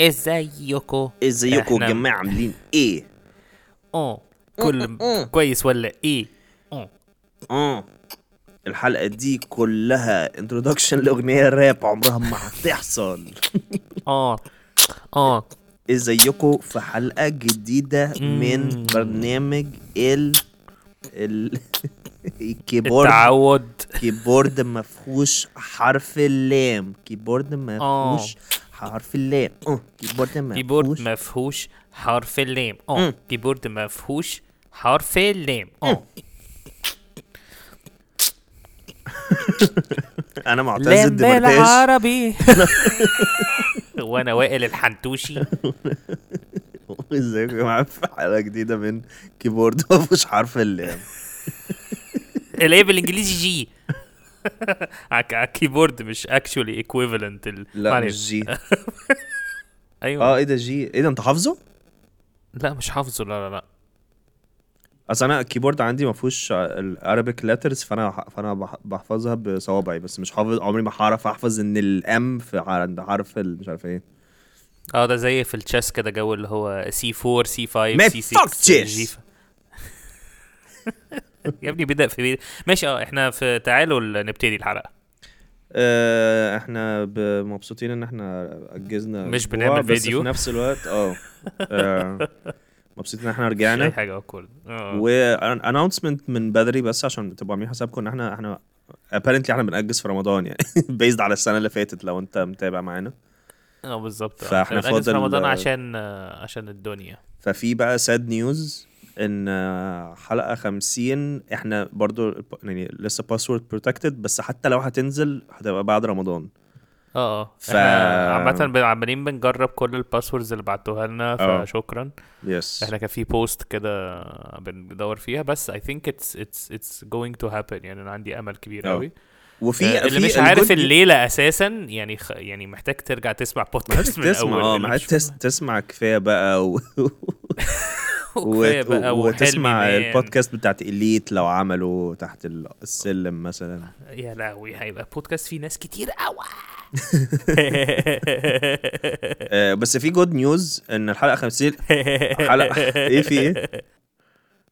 ازيكم ازيكم يا جماعة عاملين إيه؟ آه كل كويس ولا إيه؟ آه آه الحلقة دي كلها introduction لأغنية راب عمرها ما هتحصل. آه آه ازيكم في حلقة جديدة من. برنامج ال ال الكيبورد. اتعود. كيبورد ما فيهوش حرف اللام. كيبورد ما. فيهوش حرف اللام. آه كيبورد ما كيبورد ما فيهوش حرف اللام. آه. كيبورد ما فيهوش حرف اللام. آه أنا معتز الدمرتاش بالعربي وأنا وائل الحنتوشي. ازيكم يا جماعة في حلقه جديدة من كيبورد ما فيهوش حرف اللام؟ الايه بالانجليزي G. على الكيبورد مش actually equivalent لا مش G أيوه. آه إيه ده G إيه ده أنت حافظه؟ لا مش حافظه. لا لا لا. أصل أنا الكيبورد عندي ما فيهوش ال Arabic letters فأنا فأنا بح- بحفظها بصوابعي بس مش حافظ عمري ما هعرف أحفظ إن ال M في عند حرف مش عارف إيه. آه ده زي في ال chess كده G اللي هو سي 4 سي 5 ما سي 6 fuck chess. G يا ابني بدأ في. ماشي آه إحنا في تعالوا ال- نبتدي الحلقة. آه إحنا مبسوطين إن إحنا أجزنا مش بنعمل بس فيديو. في نفس الوقت آه. آه، مبسوطين إن إحنا اي رجعنا حاجة كل. آه. و announcement من بدري بس عشان تبقوا عاملين حسابكم إن إحنا إحنا apparently إحنا بنأجز في رمضان يعني. بيزد على السنة اللي فاتت لو أنت متابع معانا. آه بالظبط. آه. فاحنا بنأجز في فاضل- رمضان عشان آه، عشان الدنيا. ففي بقى sad news إن آه، حلقة 50 إحنا برضو يعني لسه password protected بس حتى لو هتنزل هتبقى بعد رمضان. آه آه. ف- عامة عمالين بنجرب كل ال passwords اللي بعتوها لنا آه. فشكرا. yes إحنا كان في post كده بندور فيها بس I think it's it's it's going to happen. يعني أنا عندي أمل كبير. قوي وفي آه، اللي مش عارف الليلة أساسا يعني خ... يعني محتاج ترجع تسمع بودكاست من تسمع الأول آه محتاج تس- تسمع كفاية بقى و... وكفاية بقى وتسمع وحلمي مان. البودكاست بتاعت اليت لو عملوا تحت ال- السلم مثلا يا لهوي هيبقى بودكاست فيه ناس كتير قوي آه بس في جود نيوز إن الحلقة 50 حلقة إيه في إيه؟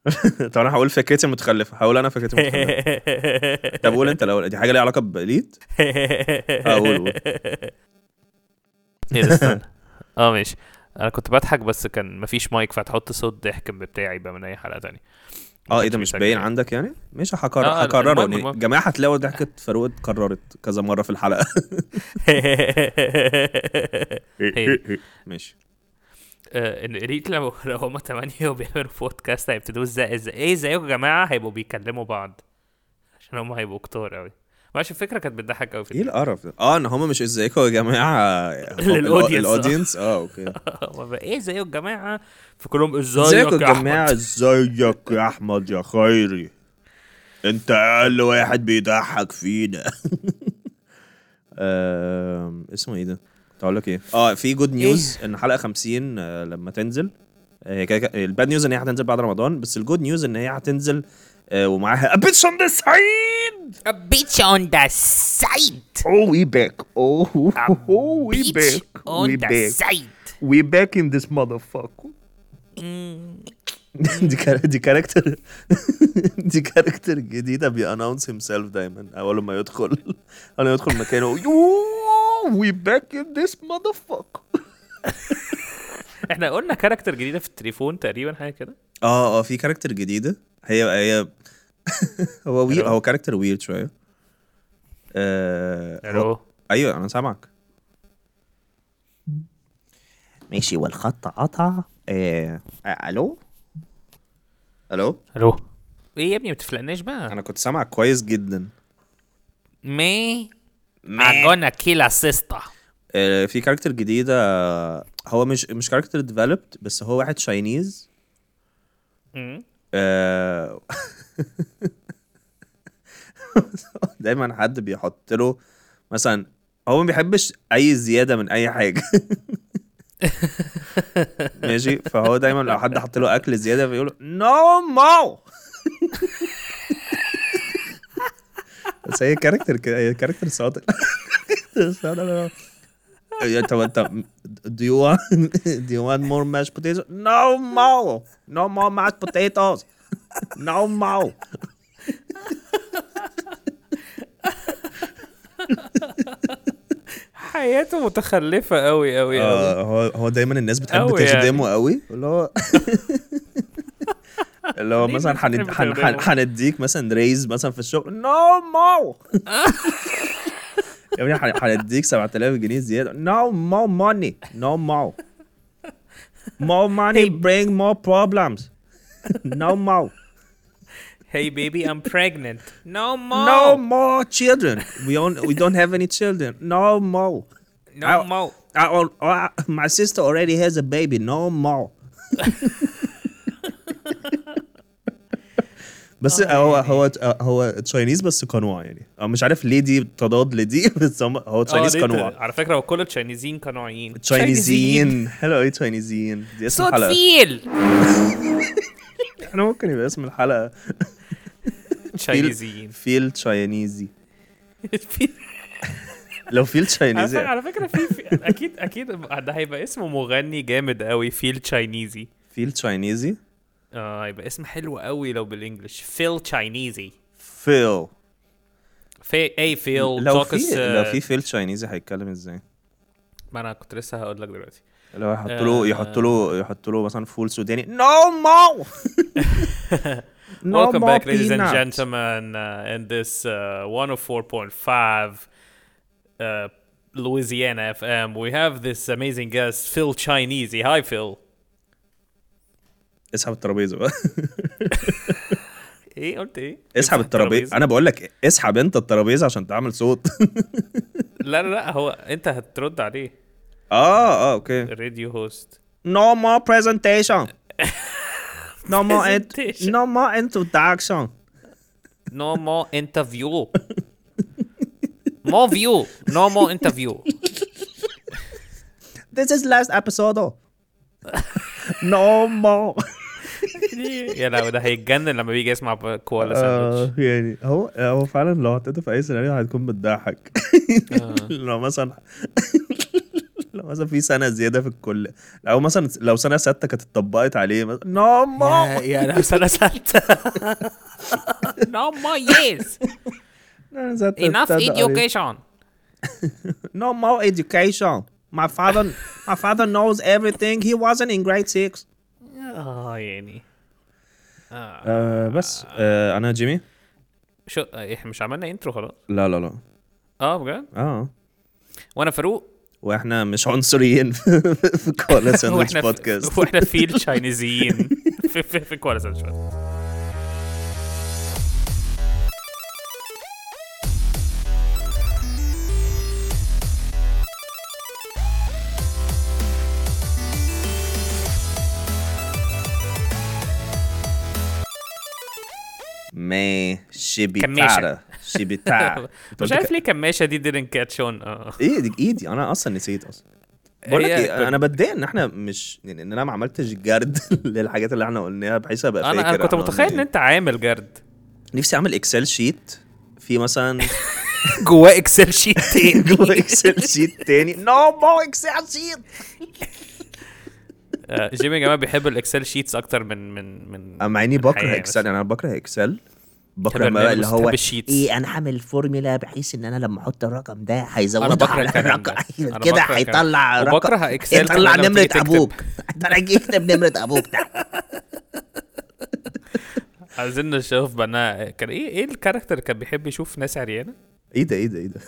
طب أنا هقول فكرتي المتخلفة. هقول أنا فكرتي المتخلفة. طب قول أنت الأول. دي حاجة ليها علاقة باليت آه قول. إيه ده استنى. آه ماشي. أنا كنت بضحك بس كان مفيش مايك فهتحط صوت ضحك بتاعي بقى من أي حلقة تانية. آه إيه ده مش باين. عندك يعني؟ مش هكرر آه، هكرره. يعني. جماعة هتلاقوا ضحكة فاروق اتكررت كذا مرة في الحلقة. هي. ماشي. ريت لو لو هما تمانية وبيعملوا بودكاست هيبتدوا إزاي إزاي إيه ازيكم يا جماعة؟ هيبقوا بيكلموا بعض. عشان هما هيبقوا كتار قوي معلش الفكرة كانت بتضحك قوي إيه القرف ده؟ آه إن هم مش إزيكم يا آه. ال audience آه okay. إيه إزيكم يا جماعة؟ فكلهم ازيك إزيكم يا جماعة؟ ازيك يا أحمد يا خيري. أنت أقل واحد بيضحك فينا. اسمه إيه ده؟ كنت هقول لك إيه؟ آه في good news إن حلقة 50 آه، لما تنزل آه، هي كده ال bad news إن هي هتنزل بعد رمضان بس ال good news إن هي هتنزل آه، ومعاها a bitch on the side! A bitch on the side. Oh we back. Oh, A oh we bitch back. on we the back. side. We back in this motherfucker. دي دي character دي character جديدة. بي announce himself دايما أول ما يدخل أول ما يدخل مكانه. we back in this motherfucker. إحنا قلنا character جديدة في التليفون تقريبا حاجة كده. آه آه في كاركتر جديدة. هي هي هو وي؟ هو كاركتر ويرد شوية. آه هو- ألو أيوه أنا سامعك. ماشي والخط قطع. آه. آه، ألو؟ ألو؟ ألو. إيه يا ابني ما بتفلقناش بقى. أنا كنت سامعك كويس جدا. مي I'm gonna kill a sister آه، في كاركتر جديدة. هو مش مش character developed بس هو واحد Chinese. آه، دايما حد بيحط له مثلا هو ما بيحبش أي زيادة من أي حاجة. ماشي؟ فهو دايما لو حد حط له أكل زيادة بيقول no mo بس هي character كده هي character يا طب انت do you want do you want more mashed potatoes? No more. No more mashed potatoes. No more. حياته متخلفة قوي قوي قوي آه هو هو دايما الناس بتحب يعني. تخدمه قوي اللي هو اللي هو مثلا الناس هند- بتحب هن- هن- تخدمه؟ هنديك مثلا ريز مثلا في الشغل نو مو يا ابني هن- هنديك 7000 جنيه زياده نو مو ماني نو مو more money bring more problems no more Hey baby, I'm pregnant. No more. no more children we don't we don't have any children no more No I- more. I, I, my sister already has a baby no more بس آه، هو يعني. هو هو Chinese بس قنوع يعني. أنا مش عارف ليه دي تضاد لدي بس هم- هو Chinese آه، ليه قنوع على فكرة هو كل التشاينيزيين قنوعيين تشاينيزيين حلو قوي تشاينيزيين دي اسم صوت الحلقة. فيل. إحنا ممكن يبقى اسم الحلقة. تشاينيزيين فيل تشاينيزي فيل- لو فيل تشاينيزي على فكرة في, في أكيد أكيد ده هيبقى اسمه مغني جامد قوي فيل تشاينيزي فيل تشاينيزي آه هيبقى اسم حلو قوي لو بال English فيل تشاينيزي فيل في اي فيل لو في توكس لو في فيل تشاينيزي هيتكلم إزاي؟ ما أنا كنت لسه هقول لك دلوقتي لو يحط له آه. يحط له يحط له مثلا فول سوداني no mo Welcome back, ladies and gentlemen, uh, in this uh, 104.5 uh, Louisiana FM. We have this amazing guest, Phil Chinese. Hi, Phil. اسحب الترابيزة بقى. إيه قلت إيه؟ اسحب الترابيزة. أنا بقول لك اسحب أنت الترابيزة عشان تعمل صوت. لا لا لا هو أنت هترد عليه. آه آه okay. radio host. no more presentation no more no more introduction no more interview more view no more interview This is last episode. no more. يا لو ده هيتجنن لما بيجي يسمع كوالا ساندوتش آه يعني هو هو فعلا لو حطيته في أي سيناريو هتكون بتضحك. لو مثلا لو مثلا في سنة زيادة في الكل أو مثلا لو سنة ستة كانت اتطبقت عليه مثلا no more يا لو سنة ستة. No more years Enough education. No more education. My father, my father knows everything. He wasn't in grade six. آه يعني. آه. بس آه أنا جيمي؟ شو إحنا مش عملنا intro خلاص؟ لا لا لا. آه بجد؟ آه. وأنا فاروق. وإحنا مش عنصريين في في كوالا ساندوتش بودكاست. وإحنا في التشاينيزيين في في في كوالا ساندوتش ما شبيتارا أنت مش عارف ليه كماشة دي didn't catch on. آه. إيه دي إيدي. أنا أصلا نسيت أصلا. بقول لك إيه أنا بتضايق إن إحنا مش يعني إن أنا ما عملتش جرد للحاجات اللي إحنا قلناها بحيث أبقى فاكر أنا كنت متخيل إن إيه. أنت عامل جرد. نفسي أعمل Excel sheet في مثلا جواه Excel sheet تاني. جوه Excel sheet تاني. no more Excel sheet آه، جيمي يا جماعة بيحب ال Excel sheets أكتر من من من مع اني بكره Excel بس. أنا بكره Excel بكره بقى اللي هو. إيه أنا هعمل فورمولا بحيث إن أنا لما أحط الرقم ده هيزودها بكره على ده. الرقم. كده بكره. هيطلع رقم. وبكره Excel يطلع تكتب. أبوك. ده يكتب نمرة أبوك. تحت عايزين نشوف بقى كان إيه إيه ال character كان بيحب يشوف ناس عريانة؟ إيه ده إيه ده إيه ده؟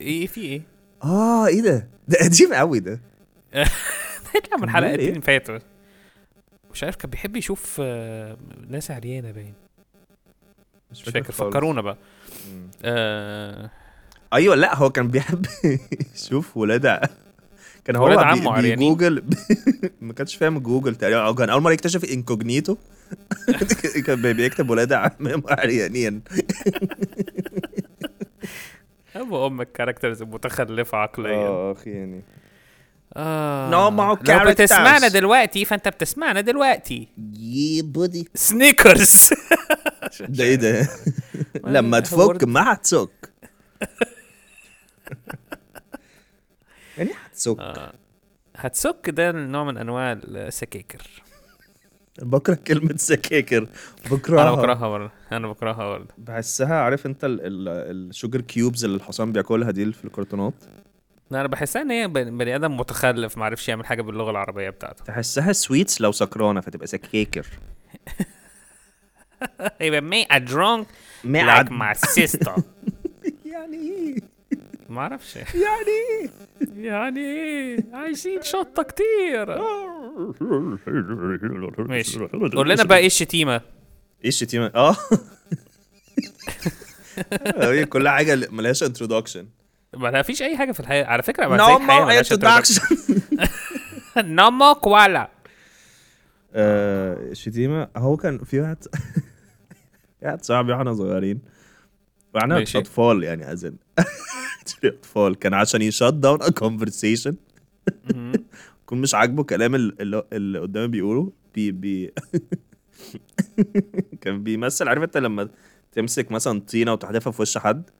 إيه في إيه؟ آه إيه ده؟ ده قديم قوي ده. هيطلع من حلقتين إيه؟ فاتوا. مش عارف كان بيحب يشوف آه، ناس عريانة باين. مش فاكر. فكرونا بقى. آه أيوه لا هو كان بيحب يشوف ولاد كان هو ولاد بي- عمه عريانين. بيجوجل ما كانش فاهم جوجل تقريبا. أو كان أول مرة يكتشف incognito كان بي- بيكتب ولاد عمام عريانين. أبو أم ال characters المتخلفه عقليا. اخ يعني آه. No more لو characters. بتسمعنا دلوقتي فأنت بتسمعنا دلوقتي. يي بودي سنيكرز ده إيه ده؟ لما هو تفك. ما هتسك. يعني هتسك. هتسك ده نوع من أنواع السكاكر. بكره كلمة سكاكر. أنا بكرهها بكرهها برضه. أنا بكرهها برضه. بحسها عارف أنت ال- ال- الشوجر كيوبز اللي الحصان بياكلها دي في الكرتونات؟ لا، أنا بحسها إن هي بني بني آدم متخلف ما عرفش يعمل حاجة باللغة العربية بتاعته. تحسها سويتس لو سكرانة فتبقى سكاكر. يبقى me a drunk like معد my sister. يعني إيه ما أعرفش يعني إيه يعني إيه عايزين شطه كتير ماشي قول لنا بقى إيه الشتيمه إيه الشتيمه آه هي كل حاجة ملهاش انترودكشن ما فيش اي حاجة في الحياة على فكرة ما الحياة more ملهاش introduction no more koala الشتيمه هو كان في واحد واحد صاحبي وإحنا صغيرين. وإحنا. أطفال يعني as in أطفال. كان عشان ي shut down a conversation يكون مش عاجبه كلام ال- اللي, اللي قدامي بيقوله. بي بي كان بيمثل. عارف انت لما تمسك مثلا طينة وتحدفها في وش حد؟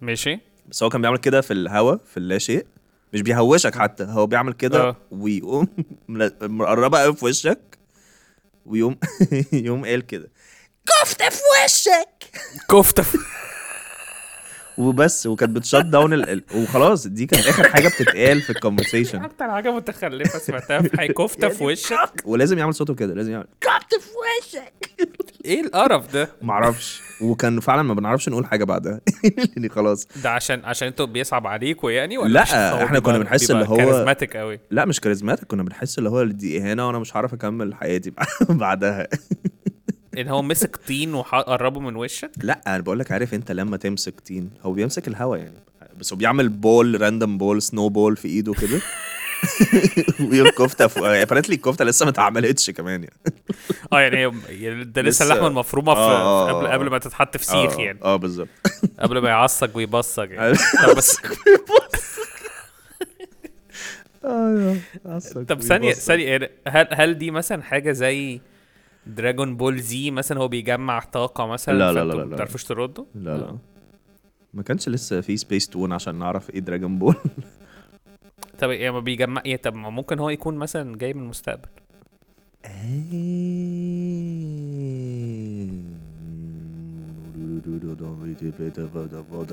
ماشي. بس هو كان بيعمل كده في الهوا في اللا شيء. مش بيهوشك حتى هو بيعمل كده آه. ويقوم مقربه قوي في وشك. ويقوم يقوم قال كده. كفتة في وشك! كفته وبس وكانت بت shut down ال... وخلاص دي كانت آخر حاجة بتتقال في ال conversation أكتر حاجة متخلفة سمعتها في حي كفته في وشك. ولازم يعمل صوته كده لازم يعمل كفتة في وشك! إيه القرف ده؟ معرفش. وكان فعلا ما بنعرفش نقول حاجة بعدها. يعني خلاص. ده عشان عشان أنتوا بيصعب عليكوا يعني ولا لا، إحنا كنا بنحس اللي هو- charismatic قوي؟ لا مش charismatic كنا بنحس اللي هو دي اهانه وأنا مش هعرف أكمل حياتي بعدها. إن هو مسك طين وقربه من وشك؟ لا أنا بقول لك عارف أنت لما تمسك طين هو بيمسك الهوا يعني بس هو بيعمل ball random ball snowball في إيده كده. ويقوم كفته في apparently الكفتة لسه ما اتعملتش كمان يعني. آه يعني يعني ده لسه اللحمة المفرومة في آه، في آه، قبل. قبل ما تتحط في سيخ آه يعني. آه بالظبط. قبل ما يعصج ويبصج يعني. طب بس طب ثانية ثانية يعني هل هل دي مثلا حاجة زي Dragon Ball زي مثلا هو بيجمع طاقة مثلا لا، لا، لا، لا، ما لا. بتعرفوش تردوا؟ لا لا. ما كانش لسه في سبيس تون عشان نعرف إيه Dragon Ball طب يعني ما بيجمع إيه طب ما ممكن هو يكون مثلا جاي من المستقبل.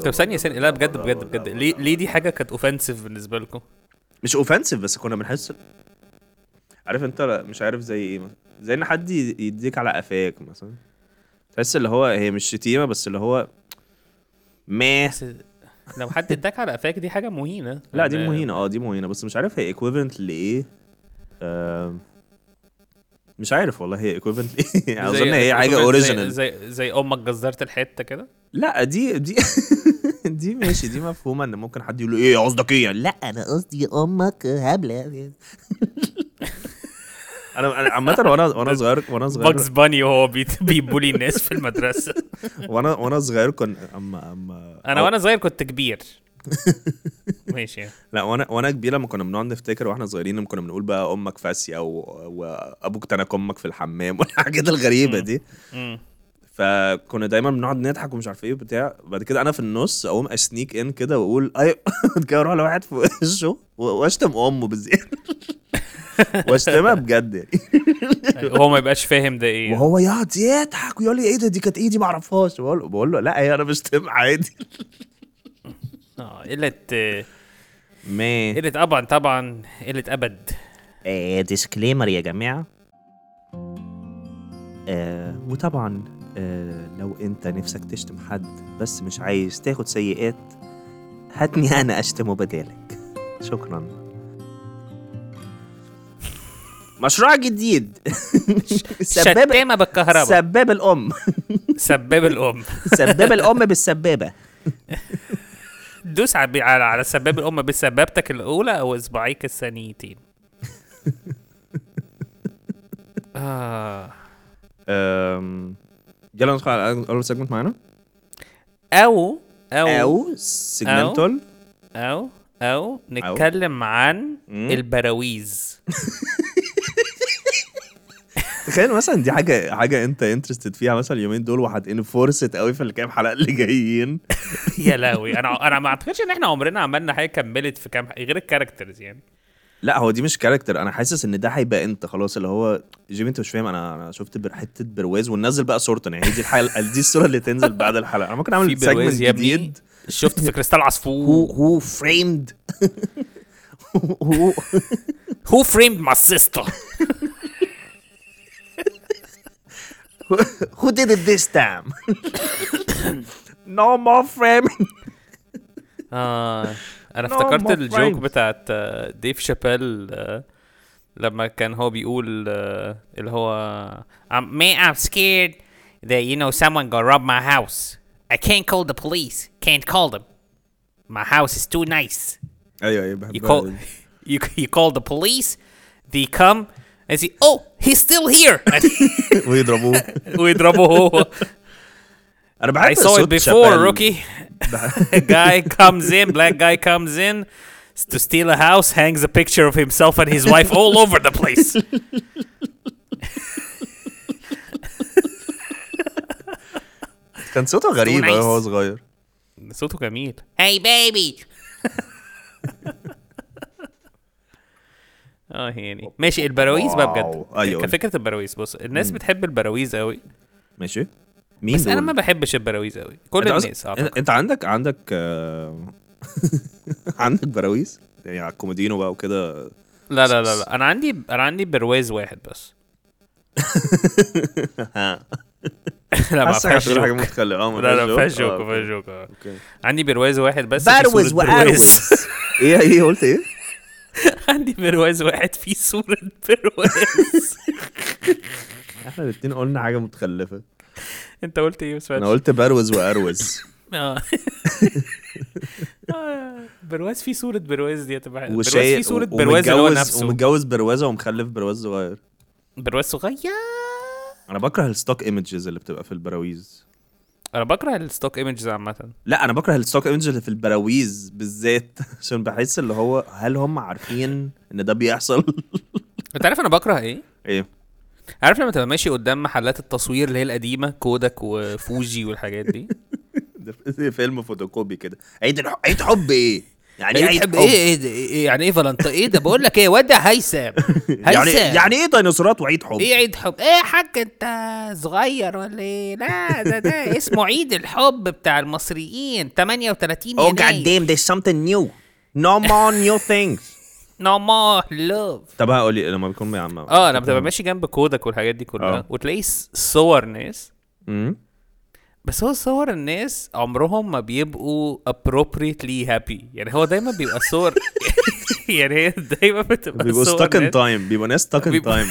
طب ثانية ثانية. لا بجد بجد بجد. ليه ليه دي حاجة كانت offensive بالنسبة لكم؟ مش offensive بس كنا بنحس عارف انت لا، مش عارف زي إيه مثلا. زي ان حد يديك على قفاك مثلا. تحس اللي هو هي مش شتيمة بس اللي هو ما لو حد اداك على قفاك دي حاجة مهينة. لا دي مهينة. آه دي مهينة. بس مش عارف هي equivalent لإيه. آم، مش عارف والله هي equivalent لإيه. يعني أظن هي حاجة original زي زي أمك جزرت الحتة كده؟ لا دي دي دي ماشي. دي مفهومة إن ممكن حد يقول له إيه قصدك إيه يعني؟ لا لا أنا قصدي أمك هبلة. أنا أنا عامة وأنا وأنا صغير وأنا صغير Bugs Bunny وهو بيبولي الناس في المدرسة. وأنا وأنا صغير كنت اما أما أنا وأنا صغير كنت كبير. ماشي. لا وأنا وأنا كبير لما كنا بنقعد نفتكر وإحنا صغيرين لما كنا بنقول بقى أمك فاسية وأبوك تنك أمك في الحمام والحاجات الغريبة دي. فكنا دايما بنقعد نضحك ومش عارف إيه وبتاع. بعد كده أنا في النص أقوم أسنيك إن كده وأقول أيوه كده أروح لواحد في وشه و- وأشتم أمه بالزياده وأشتمها بجد يعني. هو ما يبقاش فاهم ده إيه. وهو يقعد يضحك ويقول لي إيه ده دي كانت إيه دي ما أعرفهاش. بقول له بقول له لا هي أنا بشتم عادي. آه قلة ما. قلة طبعا طبعا قلة أبد. آه ديسكليمر يا جماعة. آه وطبعا آه لو انت نفسك تشتم حد بس مش عايز تاخد سيئات هاتني أنا اشتمه بدالك. شكرا. مشروع جديد. سباب شتامة بالكهرباء. سباب الأم. سباب الأم. سباب الأم بالسبابة. دوس على على على سباب الأم بسبابتك الأولى أو اصبعيك الثانيتين آه. أم، يلا ندخل على اول segment معانا. أو أو أو segment ال أو أو نتكلم عن مم. البراويز. تخيل مثلا دي حاجة حاجة أنت interested فيها مثلا اليومين دول وهت enforced قوي في الكام حلقة اللي جايين. يا لهوي. أنا أنا ما أعتقدش إن إحنا عمرنا عملنا حاجة كملت في كام غير ال characters يعني. لا هو دي مش character أنا حاسس إن ده هيبقى انت خلاص اللي هو جيمي أنت مش فاهم. أنا أنا شفت بر- حتة برواز وننزل بقى صورته. يعني دي الحلقة دي الصورة اللي تنزل بعد الحلقة. أنا ممكن أعمل segment جديد. شفت في كريستال عصفور. Who framed who Who framed my sister? Who did it this time? No more framing. آه أنا افتكرت ال joke. بتاعت آه، Dave Chappelle آه، لما كان هو بيقول آه، اللي هو Um, man, I'm scared that you know someone gonna rob my house. I can't call the police. Can't call them. My house is too nice. أيوه أيوه You call دي. you you call the police. They come and say, "Oh, he's still here." ويضربوه ويضربه هو انا بحب I saw it صوت before شابيل. rookie a guy comes in black guy comes in to steal a house hangs a picture of himself and his wife all over the place كان صوته غريب nice. أوي وهو صغير صوته جميل hey, baby. اه يعني ماشي البراويز بقى بجد واو. أيوة. كفكره البراويز بص الناس بتحب البراويز قوي ماشي مين بس أنا دول؟ ما بحبش البراويز قوي كل الناس أعتقد. أنت عندك عندك آه، عندك براويز؟ يعني على الكومودينو بقى وكده. لا لا لا لا. أنا عندي أنا عندي برواز واحد بس. لا ما فيهاش حاجة متخلفة. آه لا لا ما فيهاش joke ما فيهاش joke. okay. عندي برواز واحد بس بروز واروز إيه إيه قلت إيه؟ عندي برواز واحد فيه صورة برواز إحنا الاتنين قلنا حاجة متخلفة. انت قلت إيه بس أنا قلت بروز واروز. آه. آه، برواز فيه صورة برواز دي هتبقى برواز فيه صورة برواز اللي هو نفسه. ومتجوز بروازه ومخلف برواز صغير. برواز صغير. أنا بكره ال stock images اللي بتبقى في البراويز. أنا بكره ال stock images عامة. لا أنا بكره ال stock image اللي في البراويز بالذات. عشان بحس اللي هو هل هم عارفين إن ده بيحصل؟ أنت عارف أنا بكره إيه؟ إيه؟ عارف لما تبقى ماشي قدام محلات التصوير اللي هي القديمة Kodak و Fuji والحاجات دي؟ ده فيلم فوتوكوبي كده. عيد الح... عيد حب إيه؟ يعني إيه عيد حب؟ إيه إيه ده- إيه يعني إيه Valenti إيه ده؟ بقول لك إيه ودع هيثم يعني هيثم. يعني إيه ديناصورات وعيد حب؟ إيه عيد حب؟ إيه يا حاج أنت صغير ولا إيه؟ لا ده ده اسمه عيد الحب بتاع المصريين 38 oh يناير. god damn there's something new. No more new things. No more love. طب هقول لما بيكون مع آه لما تبقى ماشي جنب Kodak والحاجات دي كلها آه. وتلاقي صور ناس. مم. بس هو صور الناس عمرهم ما بيبقوا appropriately happy. يعني هو دايما بيبقى صور. يعني هي دايما بتبقى بيبقوا stuck in time بيبقوا ناس stuck in time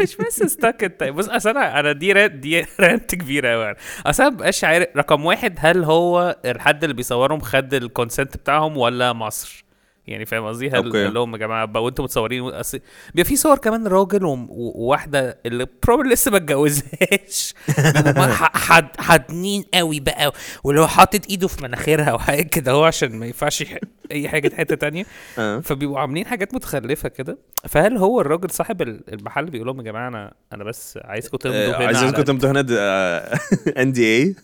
مش بس stuck انت بص أصل أنا أنا دي rant دي rant كبيرة قوي يعني. أصل أنا مبقاش عارف رقم واحد هل هو الحد اللي بيصورهم خد ال consent بتاعهم ولا مصر؟ يعني فاهم قصدي. قال لهم يا جماعة بقى وأنتم متصورين؟ أصل بيبقى في صور كمان راجل وواحدة اللي بروبلي لسه ما اتجوزهاش. حد حاضنين قوي بقى واللي هو حاطط إيده في مناخيرها وحاجه كده هو عشان ما ينفعش أي حاجة في حتة تانية. آه. فبيبقوا عاملين حاجات متخلفة كده. فهل هو الراجل صاحب ال- المحل بيقول لهم يا جماعة أنا أنا بس عايزكم تمضوا آه، هنا كنت تمضوا هنا ان دي اي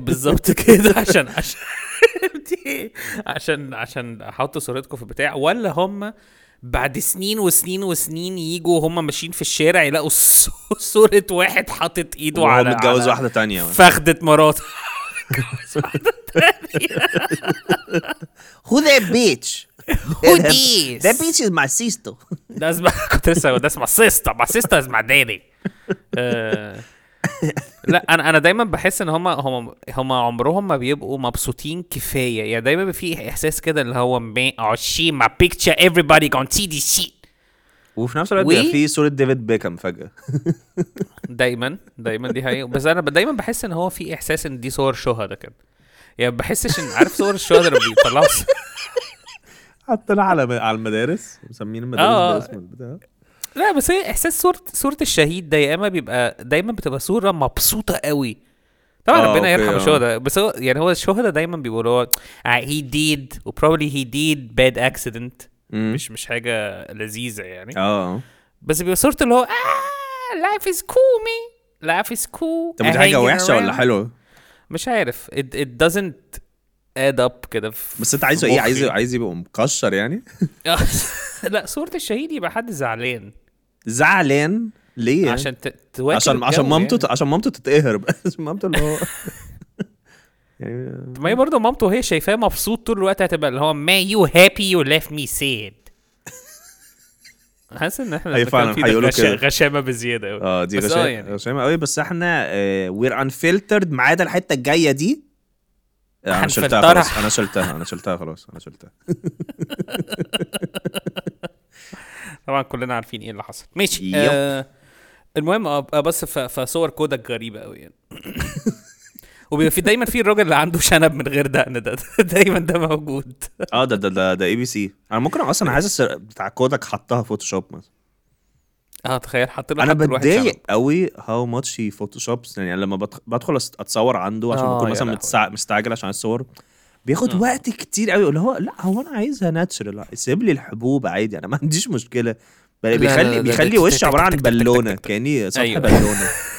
بالظبط كده عشان عشان عشان عشان أحط صورتكم في بتاع. ولا هم بعد سنين وسنين وسنين يجوا هم ماشيين في الشارع يلاقوا صورة واحد حاطط إيده على متجوز على واحدة تانية. فخدة مراته. Who that bitch? Who this? that bitch is my sister. ده اسمع كنت لسه ده اسمع سيستا ما سيستا اسمع دادي آه، لا أنا أنا دايما بحس إن هم هم هم عمرهم ما بيبقوا مبسوطين كفاية. يعني دايما بيبقى في إحساس كده اللي هو shit, my picture. Everybody gonna see this shit. وفي نفس الوقت و- بيبقى في صورة ديفيد بيكم فجأة. دايما دايما دي حقيقة. بس أنا دايما بحس إن هو في إحساس إن دي صور شهداء كده. يعني بحسش ان عارف صور الشهداء لما بيطلعوا حطينا على على المدارس مسمين المدارس آه. باسم البتاع لا بس هي إحساس صورة صورة الشهيد ده يا إما بيبقى دايما بتبقى صورة مبسوطة قوي طبعا آه، ربنا يرحم آه. الشهداء بس هو يعني هو الشهداء دايما بيقولوا هو Uh, he did. و probably he did bad accident مم. مش مش حاجة لذيذة يعني آه بس بيبقى صورته اللي هو life is cool me life is cool طب دي حاجة وحشة ولا around." حلوة؟ مش عارف. It, it doesn't اد اب كده بس انت عايزه إيه. عايزه عايز يبقى مكشر يعني؟ لا صورة الشهيد يبقى حد زعلان. زعلان؟ ليه؟ عشان تواكب عشان عشان مامته يعني. عشان مامته تتقهر بقى عشان مامته اللي هو يعني ما هي برضه مامته وهي شايفاه مبسوط طول الوقت هتبقى اللي هو ما you happy you leave me sad حاسس إن إحنا هي فعلا هيقولوا كده. غشامة بزيادة قوي آه دي بس غشامه يعني. غشامة قوي بس إحنا we're unfiltered ما عدا الحتة الجاية دي آه، أنا شلتها. خلاص أنا شلتها أنا شلتها خلاص أنا شلتها طبعا كلنا عارفين إيه اللي حصل ماشي. آه المهم آه، بس فصور Kodak غريبة قوي يعني وبيبقى في دايما في الراجل اللي عنده شنب من غير دقن ده. دايما ده موجود. آه ده ده ده ده ABC أنا ممكن أصلا حاسس بتاع Kodak حطها Photoshop مثلا. آه تخيل حط له أنا بتضايق. قوي how much he Photoshops يعني لما بدخ- بدخل أتصور عنده عشان آه، بكون مثلا. متسع- مستعجل عشان الصور. بياخد وقت كتير قوي اللي هو لأ هو أنا عايزها ناتشرال سيب لي الحبوب عادي أنا ما عنديش مشكلة. لا، بيخلي لا، ده- بيخلي ده- وشي عبارة عن بالونة. كأني سطح أيوة. بالونة.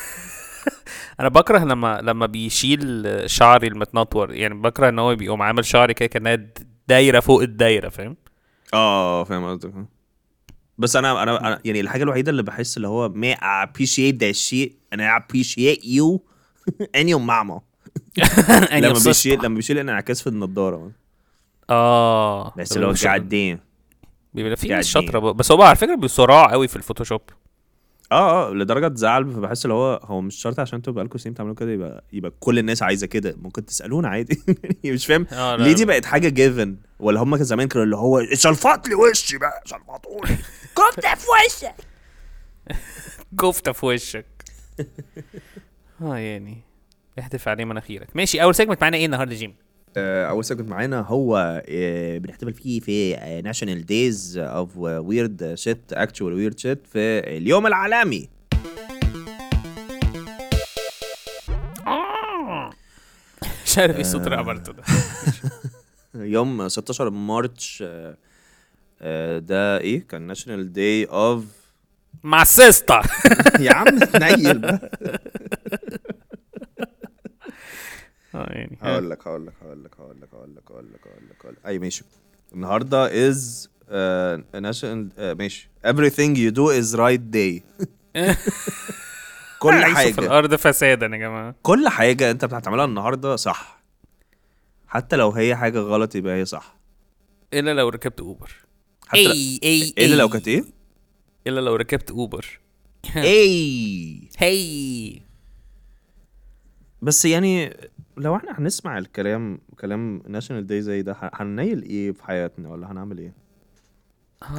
أنا بكره لما لما بيشيل شعري المتنطور يعني بكره إن هو بيقوم عامل شعري كده كأنها دايرة فوق الدايرة فاهم؟ آه فاهم قصدك. بس أنا أنا يعني الحاجة الوحيدة اللي بحس اللي هو ما appreciate that shit أنا appreciate you and your mama. لما بيشيل لما بيشيل انعكاس في النضارة. آه. بس اللي هو قاعد damn بيبقى في ناس شاطرة. بس هو على فكرة بيصراع قوي في ال Photoshop. آه آه لدرجة زعل فبحس اللي هو هو مش شرط عشان أنتوا بقالكم سنين بتعملوا كده يبقى يبقى كل الناس عايزة كده. ممكن تسألونا عادي. مش فاهم آه، ليه دي. بقت حاجة given ولا هم كان زمان كانوا اللي هو شلفط لي وشي بقى شلفطولي كفتة في وشك. كفتة في وشك. آه يعني احدف عليه مناخيرك. ماشي أول segment معانا إيه النهارده جيم؟ أول segment معانا هو آه، بنحتفل فيه في national days of weird shit actual weird shit في اليوم العالمي. مش عارف إيه الصوت اللي عملته ده. يوم 16 March آه، آه، ده إيه؟ كان national day of مع سيستا يا عم تنيل بقى. آه، يعني. هقول لك هقول لك هقول لك هقول لك هقول لك هقول لك هقول لك اي ماشي النهارده is آه، national آه، ماشي. Everything you do is right day. كل حاجة في الأرض فسادا يا جماعة. كل حاجة أنت بتعملها النهارده صح. حتى لو هي حاجة غلط يبقى هي صح. إلا لو ركبت Uber حتى إي إي إلا لو كانت إيه؟ إلا لو ركبت Uber إي. هي. بس يعني لو إحنا هنسمع الكلام كلام national day زي ده هننيل إيه في حياتنا ولا هنعمل إيه؟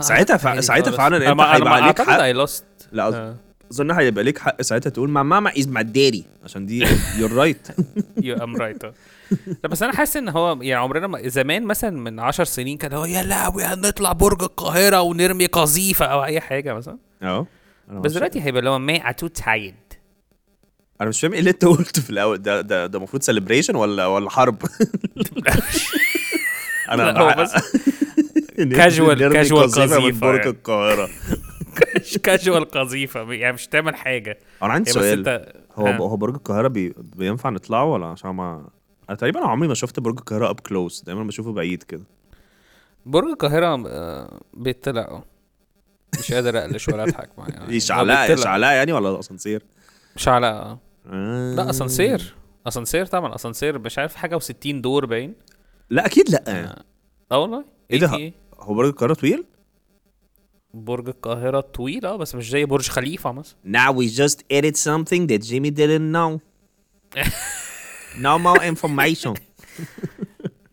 ساعتها فع- ساعتها فعلا أنت هيبقى عليك حق. اي لوست لا اظن هيبقى ليك حق ساعتها تقول my mama is my daddy عشان دي you're right you am right لا بس أنا حاسس إن هو يعني عمرنا ما زمان مثلا من عشر سنين كان هو يا لهوي هنطلع برج القاهرة ونرمي قذيفة أو أي حاجة مثلا. آه بس دلوقتي هيبقى اللي هو I'm too tired أنا مش فاهم إيه اللي أنت قلته في الأول ده ده ده المفروض celebration ولا ولا حرب أنا هو بس قذيفة من قذيفة برج يعني. القاهرة كاجوال قذيفة يعني مش تعمل حاجة أنا عندي بس سؤال هو. هو برج القاهرة بي... بينفع نطلعه ولا عشان ما أنا تقريبا عمري ما شفت برج القاهرة up close دايما بشوفه بعيد كده برج القاهرة آه، بيطلع مش قادر أقلش ولا أضحك معايا يعني. إيش هو علاء بيطلع. إيش علاء يعني ولا الأسانسير مش. آه. لا أسانسير. أسانسير طبعا. أسانسير مش عارف حاجة و60 دور باين. لا أكيد لا. آه. والله. إيه ده؟ في هو برج القاهرة طويل؟ برج القاهرة طويل آه بس مش زي برج خليفة مثلا. Now we just edit something that Jimmy didn't know. no more information.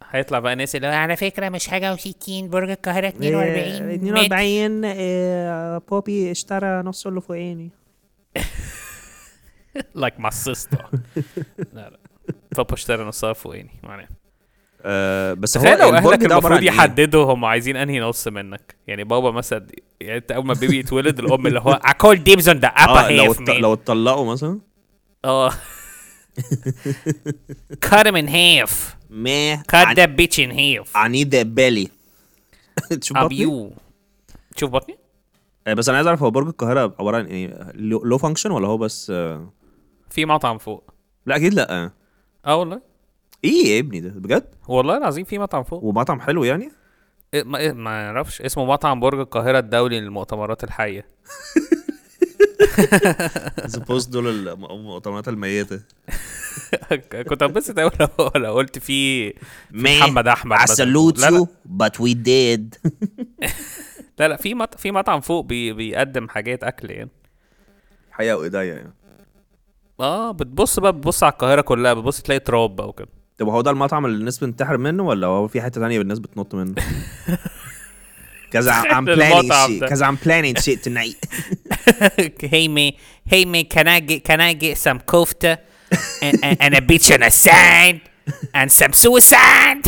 هيطلع بقى ناس اللي هو على فكرة مش حاجة وستين برج القاهرة 42 متر. 42 آه، بوبي اشترى نص اللي فوقاني. like مع السيستا لا لا بابا اشترى نصها فوقاني معناها آه بس هو لو البرج أهلك المفروض إيه؟ يحددوا هم عايزين أنهي نص منك. يعني بابا مثلا يعني أنت أول ما ال baby يتولد الأم اللي هو I call dibs on the upper آه لو half man. لو اتطلقوا مثلا؟ آه. Cut him in half. ما cut that bitch in half. I need that belly. تشوف بطني؟ تشوف بطني؟ آه، بس أنا عايز أعرف هو برج القاهرة عبارة عن إيه؟ له function ولا هو بس آه، في مطعم فوق. لا أكيد لا. آه والله. إيه يا ابني ده بجد؟ والله العظيم في مطعم فوق. ومطعم حلو يعني؟ إيه ما, إيه ما أعرفش. اسمه مطعم برج القاهرة الدولي للمؤتمرات الحية. سبوز دول الم- المؤتمرات الميتة. كنت هنبسط قوي لو قلت في محمد أحمد I مثلاً. salute you, but we did. لا, لا في مط... في مطعم فوق بي... بيقدم حاجات أكل يعني. حقيقة وإيديا يعني. آه بتبص بقى بتبص على القاهرة كلها بتبص تلاقي تراب بقى وكده طب هو ده المطعم اللي الناس بتنتحر منه ولا هو في حتة تانية الناس بتنط منه Cause I, I'm planning shit. Cause I'm planning shit tonight. hey man, hey man, can I get can I get some kofta and, and, and a bitch on a side and some suicide?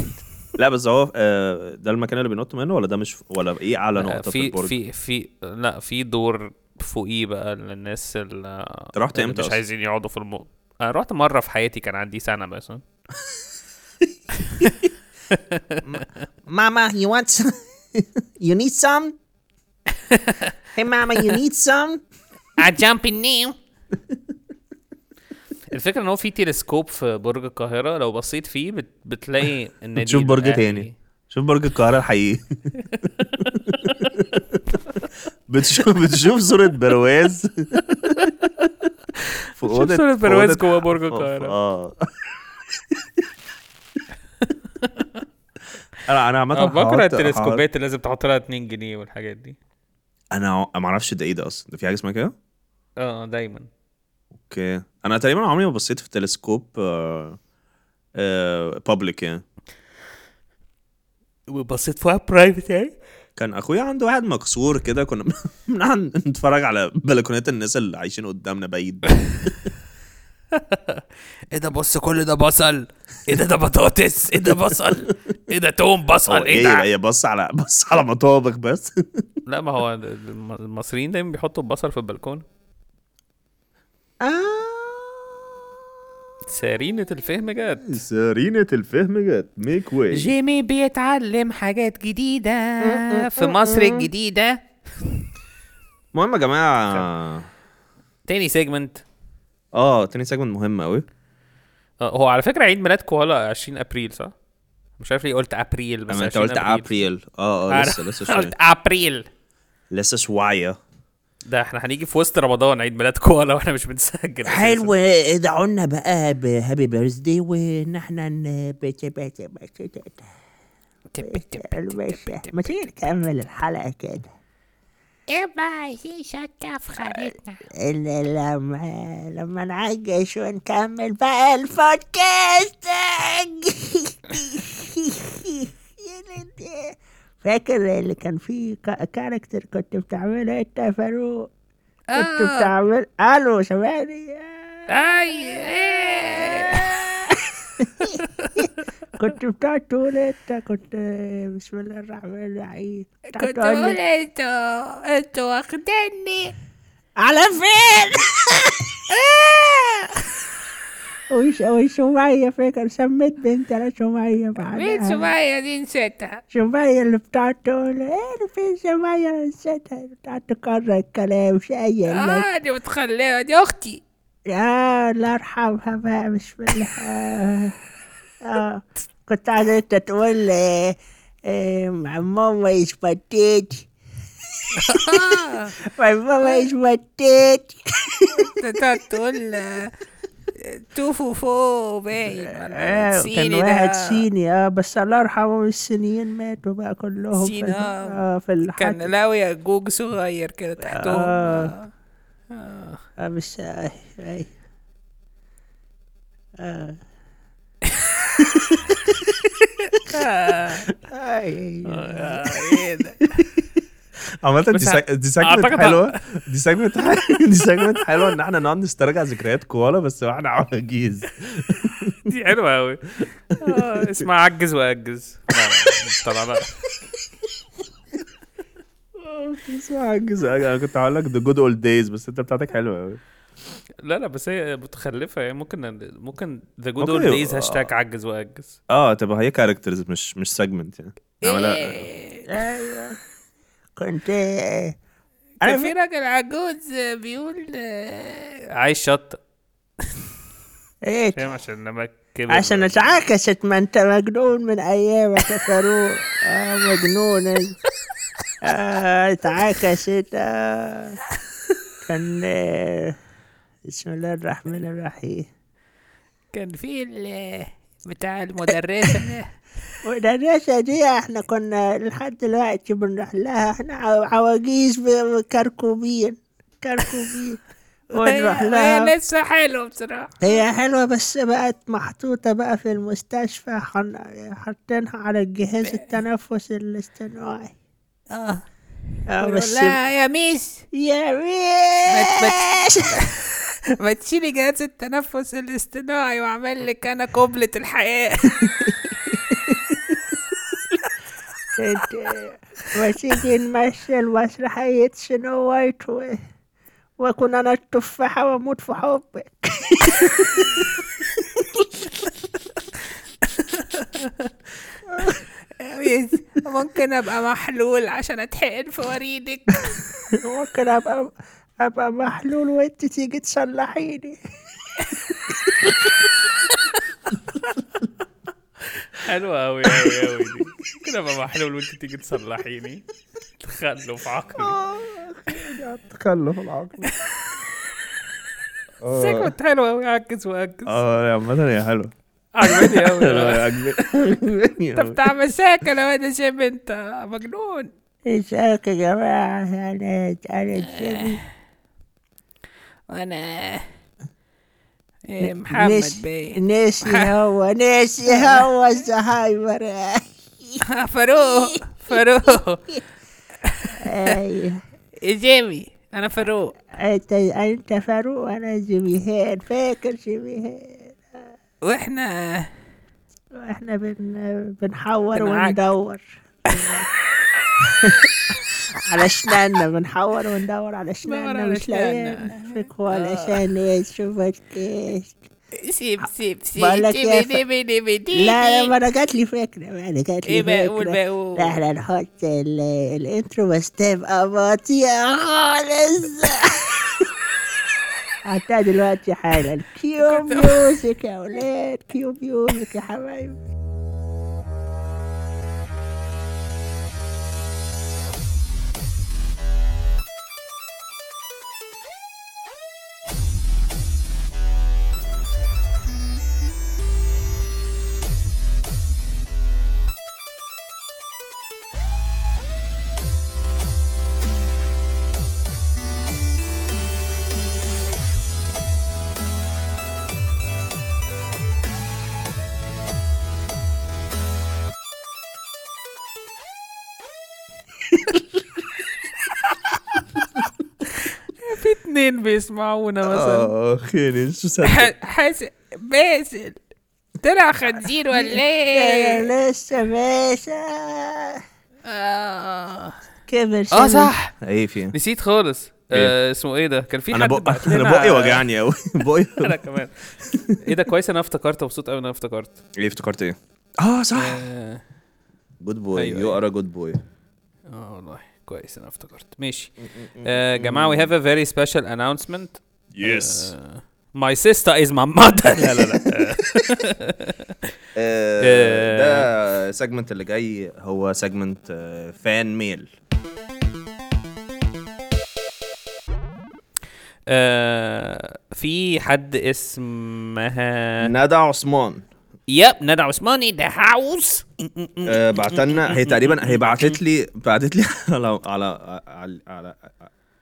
لا بس هو آه، ده المكان اللي بينط منه ولا ده مش ولا إيه أعلى نقطة في في البرج في في لا في دور فوقيه بقى للناس اللي رحت اللي إمتى مش؟ عايزين يقعدوا في الم... أنا رحت مرة في حياتي كان عندي سنة بس you want some? you need some? hey, Mama, you need some? I jump in now. الفكرة إن هو في تلسكوب في برج القاهرة لو بصيت فيه بت... بتلاقي النادي بتشوف برج. تاني شوف برج القاهرة الحقيقي بتشوف بتشوف صورة برواز في بتشوف صورة برواز أوضة- جوه برج القاهرة. آه. أنا أنا عامة أنا بكره التلسكوبات اللي لازم تحط لها 2 جنيه والحاجات دي. أنا ما أعرفش ده إيه ده أصلا. ده في حاجة اسمها كده؟ آه دايما. okay. أنا تقريبا عمري ما بصيت في تلسكوب آه آه بابليك يعني. وبصيت فيها برايفت يعني؟ كان أخويا عنده واحد مكسور كده كنا بنقعد نتفرج على بلكونات الناس اللي عايشين قدامنا بعيد. إيه ده بص كل ده بصل. إيه ده ده بطاطس. إيه ده بصل. إيه ده توم بصل. هو إيه ده؟ هي بص على بص على مطابخ بس. لا ما هو الم- المصريين دايما بيحطوا البصل في البلكونة. سارينة الفهم جت. سرينة الفهم جت. make way جيمي بيتعلم حاجات جديدة. في مصر الجديدة. المهم يا جماعة. تاني segment آه تاني segment مهم قوي هو على فكرة عيد ميلاد كوالا 20 أبريل صح؟ مش عارف ليه قلت أبريل بس أما أنت 20 قلت أبريل. آه آه لسه لسه شوية. قلت أبريل. لسه شوية. ده إحنا هنيجي في وسط رمضان عيد ميلاد كوالا وإحنا مش بنسجل. حلو ادعوا لنا بقى بهابي بيرثدي وان إحنا ما تيجي نكمل الحلقة كده. إيه بقى هي شكة في خانتنا ال- لما لما نعجش ونكمل بقى البودكاست. لد- فاكر اللي كان فيه كا- كاركتر كنت بتعمله؟ انت يا فاروق. كنت بتعمل ألو سامعني أي. كنت بتقعد تقول انت كنت بسم الله الرحمن الرحيم. كنت تقول بقول لي، أنتوا أنتوا واخديني على فين؟ وش وش سمية فاكر سميت بنت أنا سمية بعدها. مين سمية دي نسيتها؟ سمية اللي بتقعد تقول إيه؟ فين سمية أنا نسيتها. بتقعد تكرر الكلام شيء آه دي متخلفة دي أختي. يا الله يرحمها بقى بسم الله آه. آه. كنت عايز أنت تقول آه، آه، mama is pathetic my mama is pathetic تقعد تقول آه، توفو فو باين آه، صيني كان. واحد صيني آه بس الله يرحمه الصينيين ماتوا بقى كلهم في, آه. آه في الحد كان لاوي جوج صغير كده تحتهم آه. آه بس آه آه. آه. آه. إيه ده عامة دي سك... دي أعتقد- حلوة. دي segment دي segment حلوة إن إحنا نقعد نسترجع ذكريات كوالا بس وإحنا عواجيز. دي حلوة قوي آه اسمها عجز وأجز. طلع لا اسمها عجز أنا كنت هقول لك the good old days بس أنت بتاعتك حلوة قوي لا لا بس هي متخلفة. يعني ممكن ممكن the good old days hashtag عجز وأجز. آه تبقى هي characters مش مش segment يعني. نعملها أيوه. كنت آه، كان في راجل عجوز بيقول آه، عايش شط إيه فاهم؟ عشان لما كبر عشان اتعاكست ما انت مجنون من ايامك يا فاروق آه مجنون اتعاكست آه. كان آه بسم الله الرحمن الرحيم. كان في بتاع المدرسة. والمدرسة دي إحنا كنا لحد دلوقتي بنروح لها. إحنا عو- عواجيز كركوبين كركوبين. ونروح هي لها. لسه حلو بصراحة. هي حلوة بس بقت محطوطة بقى في المستشفى. حاطينها على الجهاز التنفس الاصطناعي آه. آه بس لا يا ميس. يا ميش ما تشيلي جهاز التنفس الاصطناعي واعمل لك أنا قبلة الحياة. انت- ما تيجي نمثل مسرحية سنو وايت. وأكون أنا التفاحة وأموت في حبك ممكن أبقى محلول عشان أتحقن في وريدك؟ ممكن أبقى ابقى محلول وانت تيجي تصلحيني. حلوة أوي أوي أوي دي. كده بقى محلول وأنت تيجي تصلحيني؟ تخلف عقلي. تخلف العقل. كنت حلوة أوي عكس وعكس. آه عامة هي حلوة. عجباني أوي. عجباني أنت بتاع مشاكل يا واد يا شيب أنت. مجنون. ازيك يا جماعة أنا أنا جيمي وأنا إيه، محمد نس- بيه ناسي هو ناسي هو الزهايمر. فاروق فاروق. أيوه جيمي أنا فاروق. أنت أنت فاروق وأنا جيميهان فاكر جيميهان وإحنا وإحنا بن بنحور بنعاك. وندور. على اسناننا بنحور وندور على اسناننا على مش. لاقيين فيك ولا ثانية شوفك كيف سيب سيب سيب. ديبي ديبي ديبي لا لا ما أنا جات لي فكرة ما أنا جات لي بقول لا إحنا نحط ال- الإنترو بس تبقى بطيئة خالص. حتى دلوقتي حالا. cue music يا ولاد cue music يا حبايبي. اتنين بيسمعونا مثلا؟ آه خير شو صدق حاسس باسل طلع خنزير ولا إيه؟ يا لسه باشا آه. كبر آه. صح. إيه في نسيت خالص. آه اسمه إيه ده؟ كان في أنا حد بق... بعت أنا بقي وجعني قوي بقي أنا كمان. إيه ده؟ كويس أنا افتكرت مبسوط قوي إن أنا افتكرت. إيه افتكرت إيه؟ آه صح. آه. good boy you are a good boy آه، والله. كويس أنا افتكرت. ماشي. آه جماعة we have a very special announcement. yes آه my sister is my mother. لا لا لا. آه. ده segment اللي جاي هو segment fan mail آه في حد اسمها ندى عثمان. yep ندى عثمان in the house آه، بعتلنا هي تقريبا هي بعتت لي بعتت لي على على على على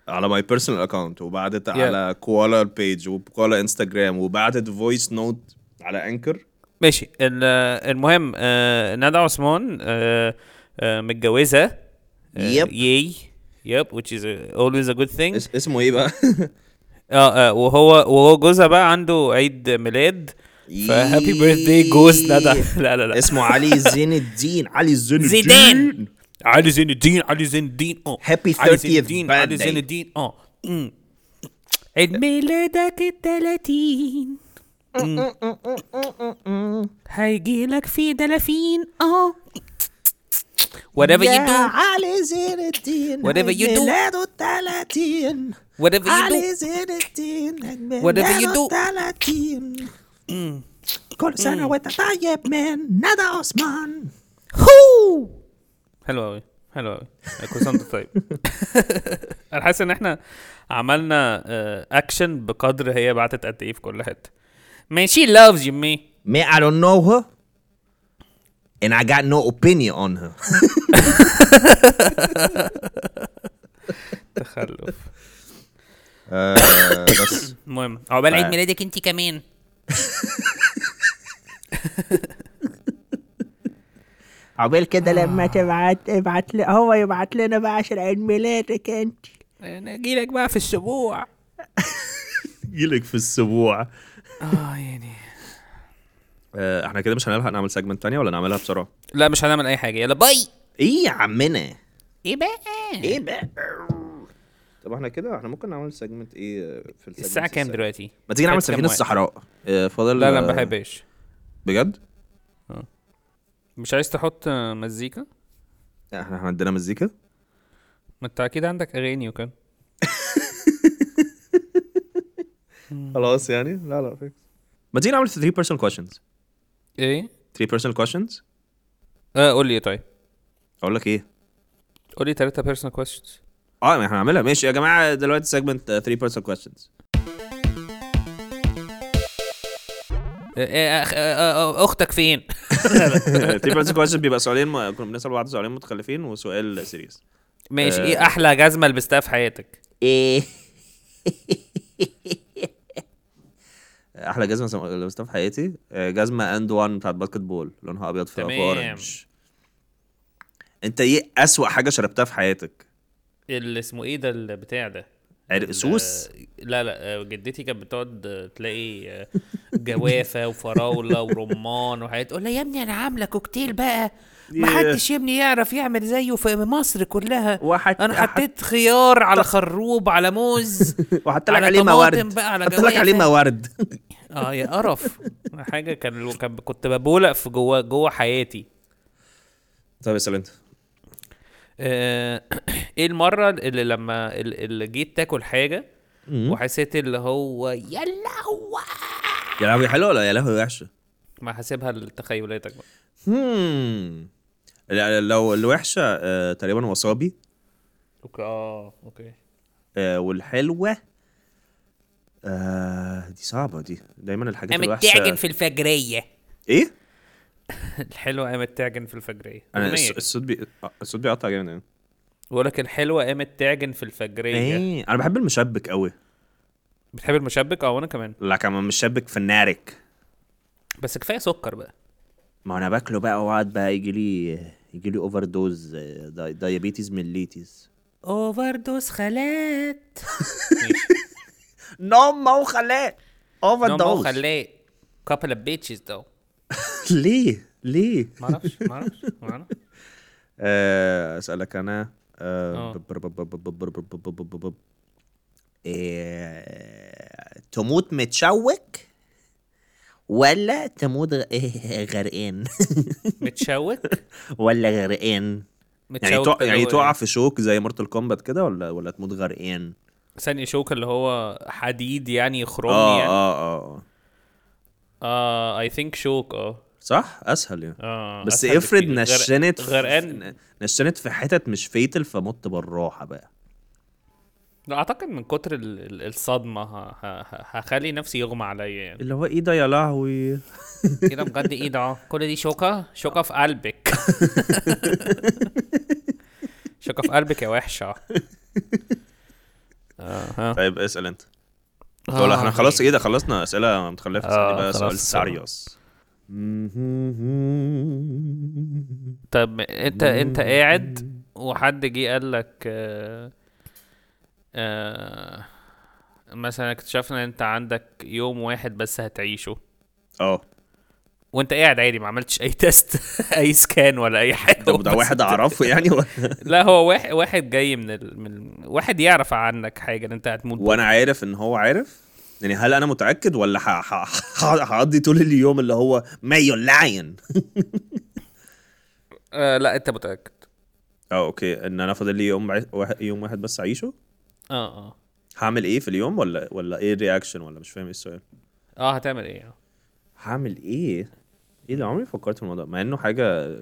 على my personal account وبعتت. على كوالا page وكوالا انستجرام وبعتت voice note على Anchor ماشي. ال- المهم آه ندى عثمان آه متجوزة. Yep. yay yep which is always a good thing. اس- اسمه إيه بقى؟ آه آه وهو وهو جوزها بقى عنده عيد ميلاد. فهابي بيرث داي جوز ندى لا لا لا اسمه علي زين الدين علي زين الدين زيدان. علي زين الدين علي زين الدين اه Happy علي زين 30th الدين علي birthday. زين الدين اه أمم. عيد ميلادك التلاتين هيجيلك في دلافين اه whatever you يا do علي زين الدين Whatever you do. ميلاده التلاتين whatever you do علي زين الدين Whatever you do. التلاتين كل سنة وانت طيب من ندى عثمان. هو! حلو قوي حلو قوي كل سنه وأنت طيب. أنا حاسس إن إحنا عملنا آه، اكشن بقدر هي بعتت قد إيه في كل حتة. Man, she loves you, me. Me, I don't know her. And I got no opinion on her. تخلف. آه، بس. المهم عقبال عيد آه. ميلادك انت كمان. عقبال كده لما تبعت ابعت لي هو يبعت لنا بقى عشان عيد ميلادك انت. أنا اجيلك بقى في الأسبوع يجيلك في السبوع. آه يعني. آه، إحنا كده مش هنلحق نعمل segment تانية ولا نعملها بسرعة؟ لا مش هنعمل أي حاجة. يلا bye. إيه يا عمنا؟ إيه بقى؟ إيه بقى؟ طب إحنا كده إحنا ممكن نعمل segment إيه في الساعة كام دلوقتي؟ ما تيجي نعمل وقت؟ الصحراء؟ آه، فاضل لا لا ما بحبش. بجد؟ مش عايز تحط مزيكا؟ إحنا عندنا مزيكا؟ ما انت أكيد عندك اغاني وكده. خلاص يعني؟ لا لا فيكس ما تيجي نعمل 3 personal questions. إيه؟ 3 personal questions آه قول لي طيب. أقول لك إيه؟ قول لي ثلاثة personal questions آه ما إحنا هنعملها. ماشي يا جماعة دلوقتي segment 3 personal questions. أختك فين؟ 3 personal questions بيبقى سؤالين كنا بنسأل بعض سؤالين متخلفين وسؤال serious ماشي. آه. إيه أحلى جزمة لبستها في حياتك؟ إيه؟ أحلى جزمة لبستها في حياتي؟ آه، جزمة AND1 بتاعت basketball لونها أبيض في. orange أنت إيه أسوأ حاجة شربتها في حياتك؟ اللي اسمه إيه ده البتاع ده؟ عرق سوس؟ آه، لا لا آه، جدتي كانت بتقعد تلاقي آه، جوافة وفراولة ورمان وحاجات. تقول لها يا ابني أنا عاملة كوكتيل بقى. ما حدش يا ابني يعرف يعمل زيه في مصر كلها. وحت- أنا حطيت خيار على خروب على موز. وحط لك عليه ماورد. بقى على حط لك عليه. ماورد. آه يا قرف. حاجة كان كنت ببولق في جوه جوه حياتي. طب أنت. آه، إيه المرة اللي لما اللي جيت تاكل حاجة وحسيت اللي هو يا لهوي! يا لهوي حلوة ولا يا لهوي وحشة؟ ما حاسبها لتخيلاتك بقى. هم لو الوحشة آه، تقريبا wasabi. okay آه okay. آه، والحلوة آه دي صعبة دي. دايما الحاجات الوحشة. تعجن في الفجرية. إيه؟ الحلوة قامت تعجن في الفجريه أنا. الصوت بي... الصوت بيقطع جامد يعني بقول لك الحلوة قامت تعجن في الفجريه إيه؟ أنا بحب المشبك قوي بتحب المشبك؟ أه وأنا كمان. لا كمان مشبك فنارك. بس كفاية سكر بقى. ما أنا باكله بقى وأقعد بقى يجي لي يجي لي overdose دايابيتيز ميليتيز اوفر دوز خالات نو ما خلاه اوفر نو مو خلاه couple of bitches though. ليه ليه ما أعرفش ما أعرفش ما أعرفش اسالك أنا تموت متشوك ولا تموت غرقان متشوك ولا غرقان يعني تقع يعني تقع في شوك زي Mortal Kombat كده ولا ولا تموت غرقان ثاني شوك اللي هو حديد يعني خروم يعني آه آه آه آه I think شوك آه صح؟ أسهل يعني. آه بس أسهل افرض نشنت في- غرقان نشنت في حتت مش vital فمت بالراحة بقى. لا أعتقد من كتر ال- ال- الصدمة ه- ه- ه- هخلي نفسي يغمى عليا يعني. اللي هو إيه ده يا لهوي؟ كده بجد؟ إيه ده؟ كل دي شوكة؟ شوكة في قلبك. شوكة في قلبك يا وحشة. آه طيب اسأل أنت. ولا إحنا خلاص إيه ده؟ خلصنا أسئلة متخلفة. آه، بقى سؤال خلاص. طب انت انت قاعد وحد جه قال لك آه آه مثلا اكتشفنا إن انت عندك يوم واحد بس هتعيشه. آه. وانت قاعد عادي ما عملتش أي test أي scan ولا أي حاجة. ده ده واحد أعرفه يعني؟ ولا- لا هو واحد واحد جاي من ال... من واحد يعرف عنك حاجة إن أنت هتموت. وأنا عارف إن هو عارف؟ يعني هل أنا متأكد ولا هقضي طول اليوم اللي هو my line آه لا أنت متأكد. آه okay. إن أنا فاضل لي يوم واحد يوم واحد بس أعيشه؟ آه آه. هعمل إيه في اليوم ولا ولا إيه ال reaction ولا مش فاهم إيه السؤال؟ آه هتعمل إيه؟ هعمل إيه؟ إيه ده عمري فكرت في الموضوع؟ مع إنه حاجة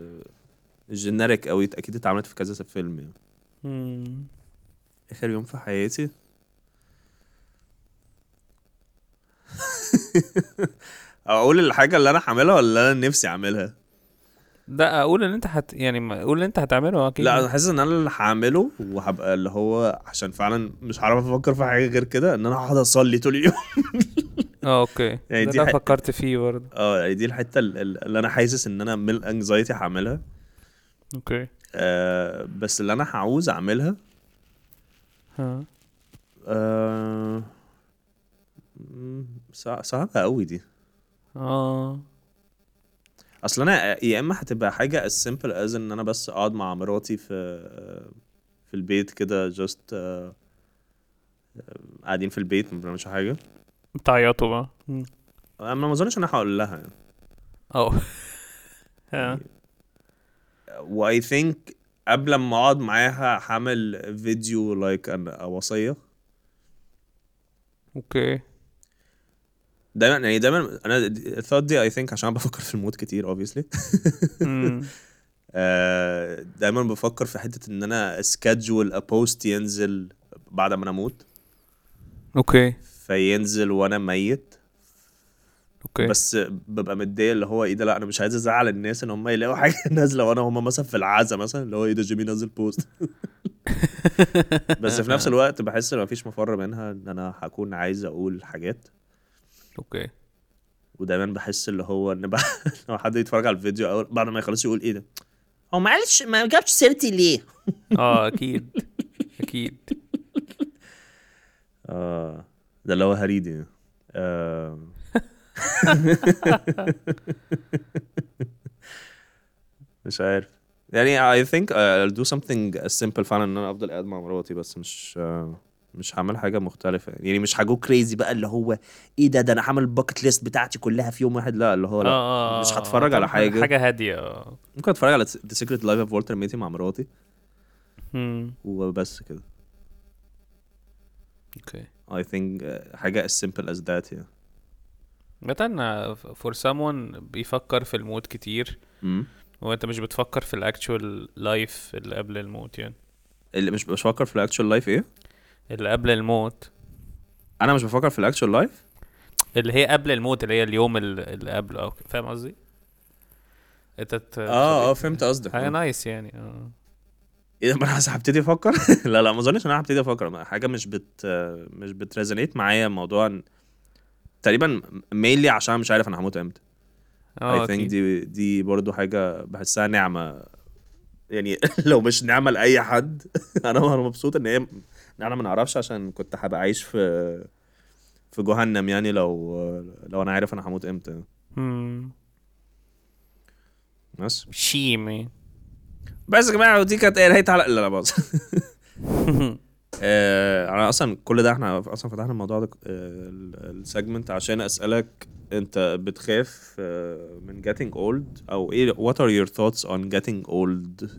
generic قوي أكيد اتعملت في كذا فيلم يعني. آخر يوم في حياتي؟ أقول الحاجة اللي أنا هعملها ولا اللي أنا نفسي أعملها؟ لا أقول إن أنت هت يعني ما- قول إن أنت هتعمله أكيد. لا أنا حاسس إن أنا اللي هعمله وهبقى اللي هو عشان فعلا مش هعرف أفكر في حاجة غير كده إن أنا هقعد أصلي طول اليوم. آه okay. يعني يعني دي فكرت فيه برضه. آه يعني دي الحتة ال- ال- اللي أنا حاسس إن أنا من ال anxiety هعملها. okay. آه بس اللي أنا هعوز أعملها. ها. آه صعبة قوي دي. آه. أصل أنا يا إما هتبقى حاجة as simple as إن أنا بس أقعد مع مراتي في في البيت كده just قاعدين في البيت ما بنعملش حاجة. بتعيطوا بقى. أنا ما أظنش إن أنا هقول لها يعني. آه و I think قبل ما أقعد معاها هعمل فيديو like وصية. okay. دايما يعني دايما أنا الثوت دي I think عشان بفكر في الموت كتير مم. آه، دايما بفكر في حتة إن أنا أ schedule a post ينزل بعد ما أنا أموت. okay. فينزل وأنا ميت. okay. بس ببقى متضايق اللي هو إيه ده لا أنا مش عايز أزعل الناس إن هم يلاقوا حاجة نازلة وأنا هم مثلا في العزا مثلا اللي هو إيه ده جيمي نزل post بس في نفس الوقت بحس إن مفيش مفر منها إن أنا هكون عايز أقول حاجات. أوكي. ودايما بحس اللي هو إن بقى لو حد يتفرج على الفيديو اول بعد ما يخلص يقول إيه ده؟ هو معلش ما جابش سيرتي ليه؟ آه أكيد. أكيد. آه ده اللي هو هريدي. آه. مش عارف. يعني I think I'll do something simple فعلا إن أنا أفضل قاعد مع مراتي بس مش آه، مش هعمل حاجة مختلفة. يعني مش هgo crazy بقى اللي هو إيه ده ده أنا هعمل ال bucket list بتاعتي كلها في يوم واحد. لا اللي هو لا. آه مش هتفرج على حاجة. حاجة هادية آه. ممكن أتفرج على The Secret Life of Walter Mitty مع مراتي. وبس كده. okay. I think آه، حاجة as simple as that يعني. مثلا for someone بيفكر في الموت كتير. مم. وانت مش بتفكر في ال actual life اللي قبل الموت يعني؟ اللي مش بفكر في ال actual life إيه؟ اللي قبل الموت. أنا مش بفكر في ال actual life اللي هي قبل الموت اللي هي اليوم ال- اللي قبله أو فاهم قصدي؟ إنت آه آه فهمت قصدك. حاجة. nice يعني آه. إيه ده ما أنا هبتدي أفكر؟ لا لا ما أظنش إن أنا هبتدي أفكر. حاجة مش بت مش بت resonate معايا موضوع تقريبا mainly عشان مش عارف أنا هموت إمتى. آه think أكيد. دي دي برضو حاجة بحسها نعمة. يعني لو مش نعمة لأي حد أنا مبسوط إن هي أنا ما نعرفش عشان كنت هبقى عايش في في جهنم يعني لو لو أنا عارف أنا هموت إمتى. مم. بس. جيمي بس يا جماعة ودي كانت إيه نهايه حلقه لا لا باظ. آه، أنا أصلا كل ده إحنا أصلا فتحنا الموضوع ده السيجمنت عشان أسألك أنت بتخاف آه، من getting old أو إيه what are your thoughts on getting old?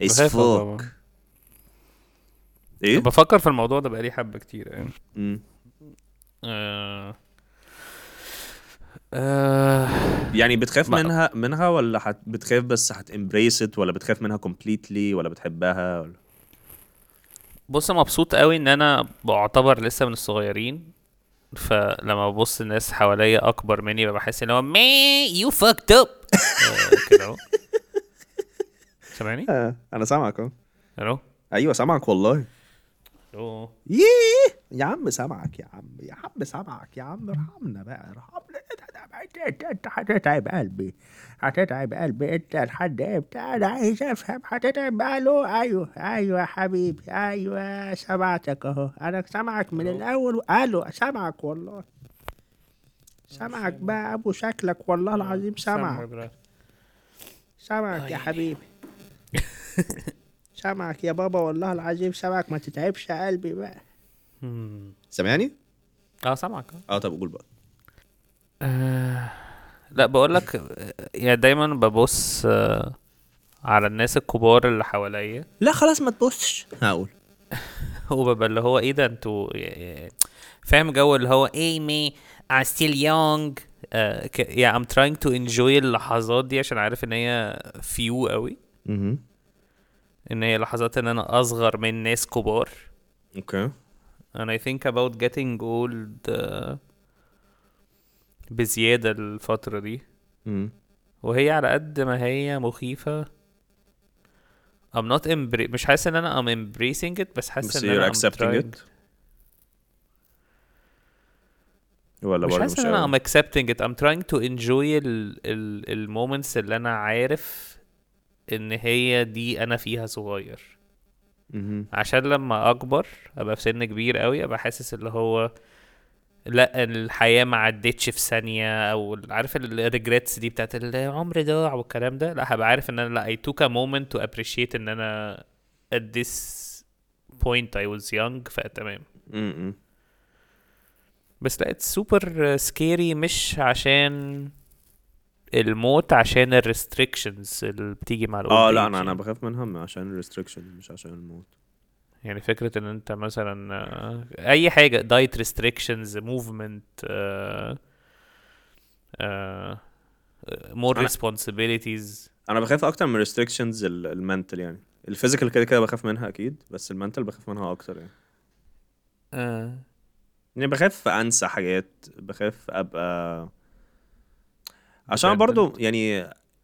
as fuck. إيه بفكر في الموضوع ده بقالي حبة كتير يعني مم. آه. آه. يعني بتخاف ما- منها منها ولا حت بتخاف بس هتembrace it ولا بتخاف منها completely ولا بتحبها ولا بص أنا مبسوط قوي إن أنا بعتبر لسه من الصغيرين فلما ببص الناس حواليا أكبر مني ببقى بحس إن هو Man, you fucked up. آه، كده أهو سامعني؟ آه، أنا سامعك أهو ألو أيوه سامعك والله ألو ييه يا عم سامعك يا عم يا عم سامعك يا عم ارحمنا بقى ارحمنا انت انت هتتعب قلبي هتتعب قلبي انت لحد إمتى أنا عايز افهم هتتعب ألو أيوه أيوه يا حبيبي أيوه سمعتك اهو أنا سامعك من الأول ألو سامعك والله سامعك بقى ابو شكلك والله العظيم سامعك سامعك يا حبيبي سامعك يا بابا والله العظيم سامعك ما تتعبش قلبي بقى. سامعني؟ آه سامعك. آه. آه طب قول بقى. آه، لا بقول لك يعني دايما ببص آه، على الناس الكبار اللي حواليا. لا خلاص ما تبصش. هقول. وببقى اللي هو إيه ده أنتوا فاهم جو اللي هو إيه me I'm still young. uh, yeah I'm trying to enjoy اللحظات دي عشان عارف إن هي few قوي. إن هي لحظات إن أنا أصغر من ناس كبار. okay. And I think about getting old uh, بزيادة الفترة دي. مم. وهي على قد ما هي مخيفة. I'm not embra- مش حاسس إن أنا I'm embracing it بس حاسس بس إن أنا I'm accepting trying. it ولا مش حاسس إن؟ أنا I'm accepting it. I'm trying to enjoy ال ال moments اللي أنا عارف إن هي دي أنا فيها صغير. عشان لما أكبر أبقى في سن كبير قوي أبقى حاسس اللي هو لأ الحياة ما عدتش في ثانية أو عارف ال regrets دي بتاعت العمر ضاع والكلام ده لأ هبقى عارف إن أنا لأ I took a moment to appreciate إن أنا at this point I was young فتمام. بس لأ it's super scary مش عشان الموت عشان ال restrictions اللي بتيجي مع آه لا أنا أنا. بخاف منها عشان الريستريكشن مش عشان الموت يعني فكرة إن أنت مثلا آه، أي حاجة diet restrictions movement uh, uh, more أنا- responsibilities أنا بخاف أكتر من restrictions ال mental يعني ال physical كده كده بخاف منها أكيد بس ال mental بخاف منها أكتر يعني آه. يعني بخاف أنسى حاجات بخاف أبقى عشان. برضو يعني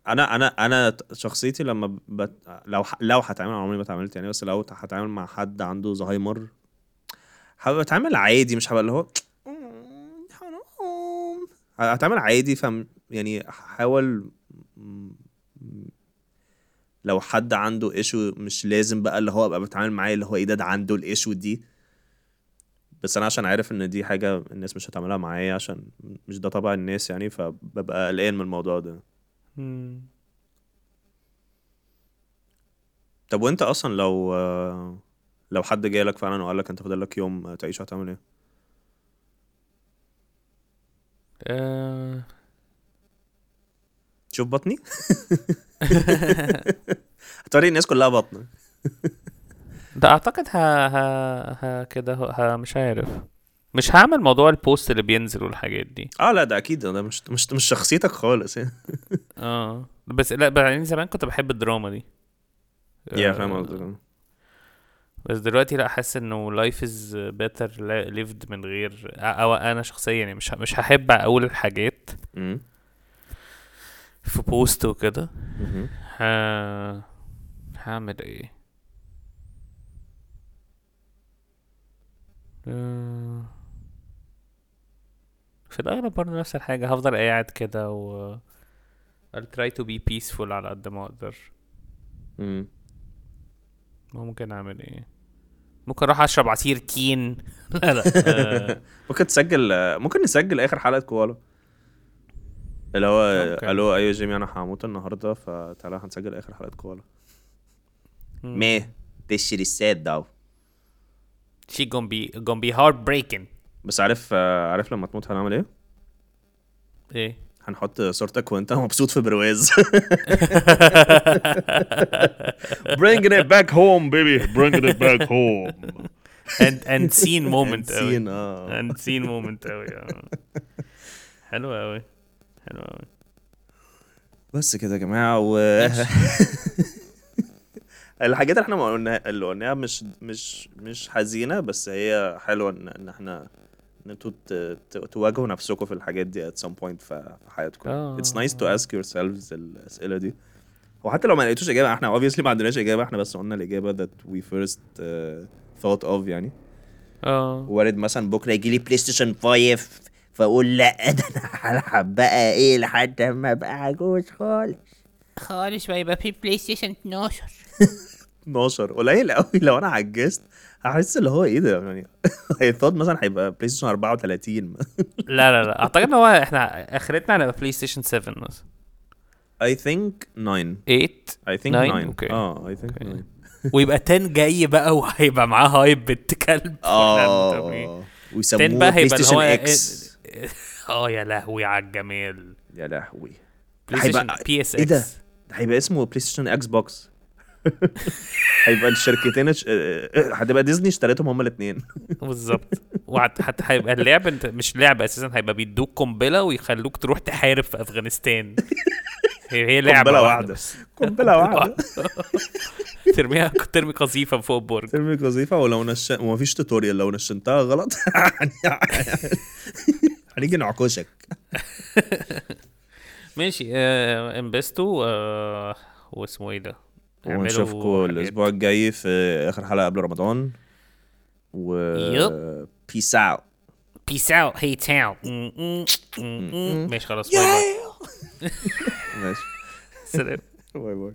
أنا أنا أنا شخصيتي لما بت... لو ح... لو هتعامل عمري ما اتعاملت يعني بس لو هتعامل مع حد عنده زهايمر هبقى بتعامل عادي مش هبقى اللي هو هتعامل عادي فم يعني هحاول لو حد عنده issue مش لازم بقى اللي هو أبقى بتعامل معاه اللي هو إيه ده عنده ال issue دي بس أنا عشان عارف إن دي حاجة الناس مش هتعملها معايا عشان مش ده طبع الناس يعني فببقى قلقان من الموضوع ده مم. طب وأنت أصلا لو لو حد جالك فعلا وقال لك أنت فاضل لك يوم تعيش هتعمل إيه آه. تشوف بطني هتوري الناس كلها بطنك ده أعتقد ها ها ها كده ها مش عارف. مش هعمل موضوع البوست اللي بينزل والحاجات دي. آه لا ده أكيد. ده مش مش مش شخصيتك خالص يعني. آه. بس لا بعدين زمان كنت بحب الدراما دي. يا آه، فاهم قصدك. بس دلوقتي لا حاسس إنه is better li- lived من غير أو أنا شخصيا يعني مش مش هحب أقول الحاجات. في بوست وكده. مهم. ه... هعمل إيه؟ في الأغلب برضه نفس الحاجة هفضل قاعد كده و I'll try to be peaceful على قد ما أقدر. مم. ممكن أعمل إيه؟ ممكن أروح أشرب عصير تين لا لا. آه، ممكن تسجل ممكن نسجل آخر حلقة كوالا. اللي هو. ألو أيوه جيمي أنا هموت النهارده فتعالى هنسجل آخر حلقة كوالا. Me this shit is she gonna be gonna be heartbreaking بس عارف عارف لما تموت هنعمل إيه؟ إيه هنحط صورتك وانت مبسوط في برواز bringing it back home baby bringing it back home and and scene moment أوي. سين آه and scene moment آه حلو أوي حلو أوي بس كده يا جماعة و الحاجات اللي إحنا ما قلنا اللي قلناها مش مش مش حزينة بس هي حلوة ان إن إحنا إن أنتوا تواجهوا نفسكم في الحاجات دي at some point في حياتكم. آه. it's nice to ask yourselves الأسئلة دي. وحتى لو ما لقيتوش إجابة إحنا obviously ما عندناش إجابة إحنا بس قلنا الإجابة that we first uh, thought of يعني. آه. وارد مثلا بكرة يجي لي PlayStation 5 فأقول لا ده أنا هلعب بقى إيه لحد ما ابقى عجوز خالص. خالص ويبقى في PlayStation 12 12 قليل قوي لو أنا عجزت هحس اللي هو إيه ده؟ يعني I thought مثلا هيبقى PlayStation 34 لا لا لا. أعتقد إن هو إحنا آخرتنا على PlayStation 7 مثلا. I think 9 8 I think Nine? 9 Okay. آه I think Okay. 9 ويبقى 10 جاي بقى وهيبقى معاه hype بنت كلب آه. 10 ويسموه بقى Play هيبقى اللي Station هو X آه يا لهوي على الجمال. يا لهوي. PlayStation هيبقى- PS إيه ده؟ هيبقى اسمه PlayStation Xbox هيبقى الشركتين ش... هتبقى ديزني اشتريتهم هما الاثنين بالظبط. هت- هيبقى اللعب انت مش لعبه أساسا هيبقى بيدوك قنبلة ويخلوك تروح تحارب في أفغانستان. هي هي لعبة قنبلة واحدة. قنبلة واحدة. ترميها ترمي قذيفة فوق البرج. ترمي قذيفة ولو نش ومفيش tutorial لو نشنتها غلط هنيجي نعكشك. ماشي آه انبسطوا آه واسمه إيه ده؟ ونشوفكم. الأسبوع الجاي في آخر حلقة قبل رمضان. و yep. peace out peace out A-Town ماشي خلاص. باي باي ماشي. سلام. باي باي.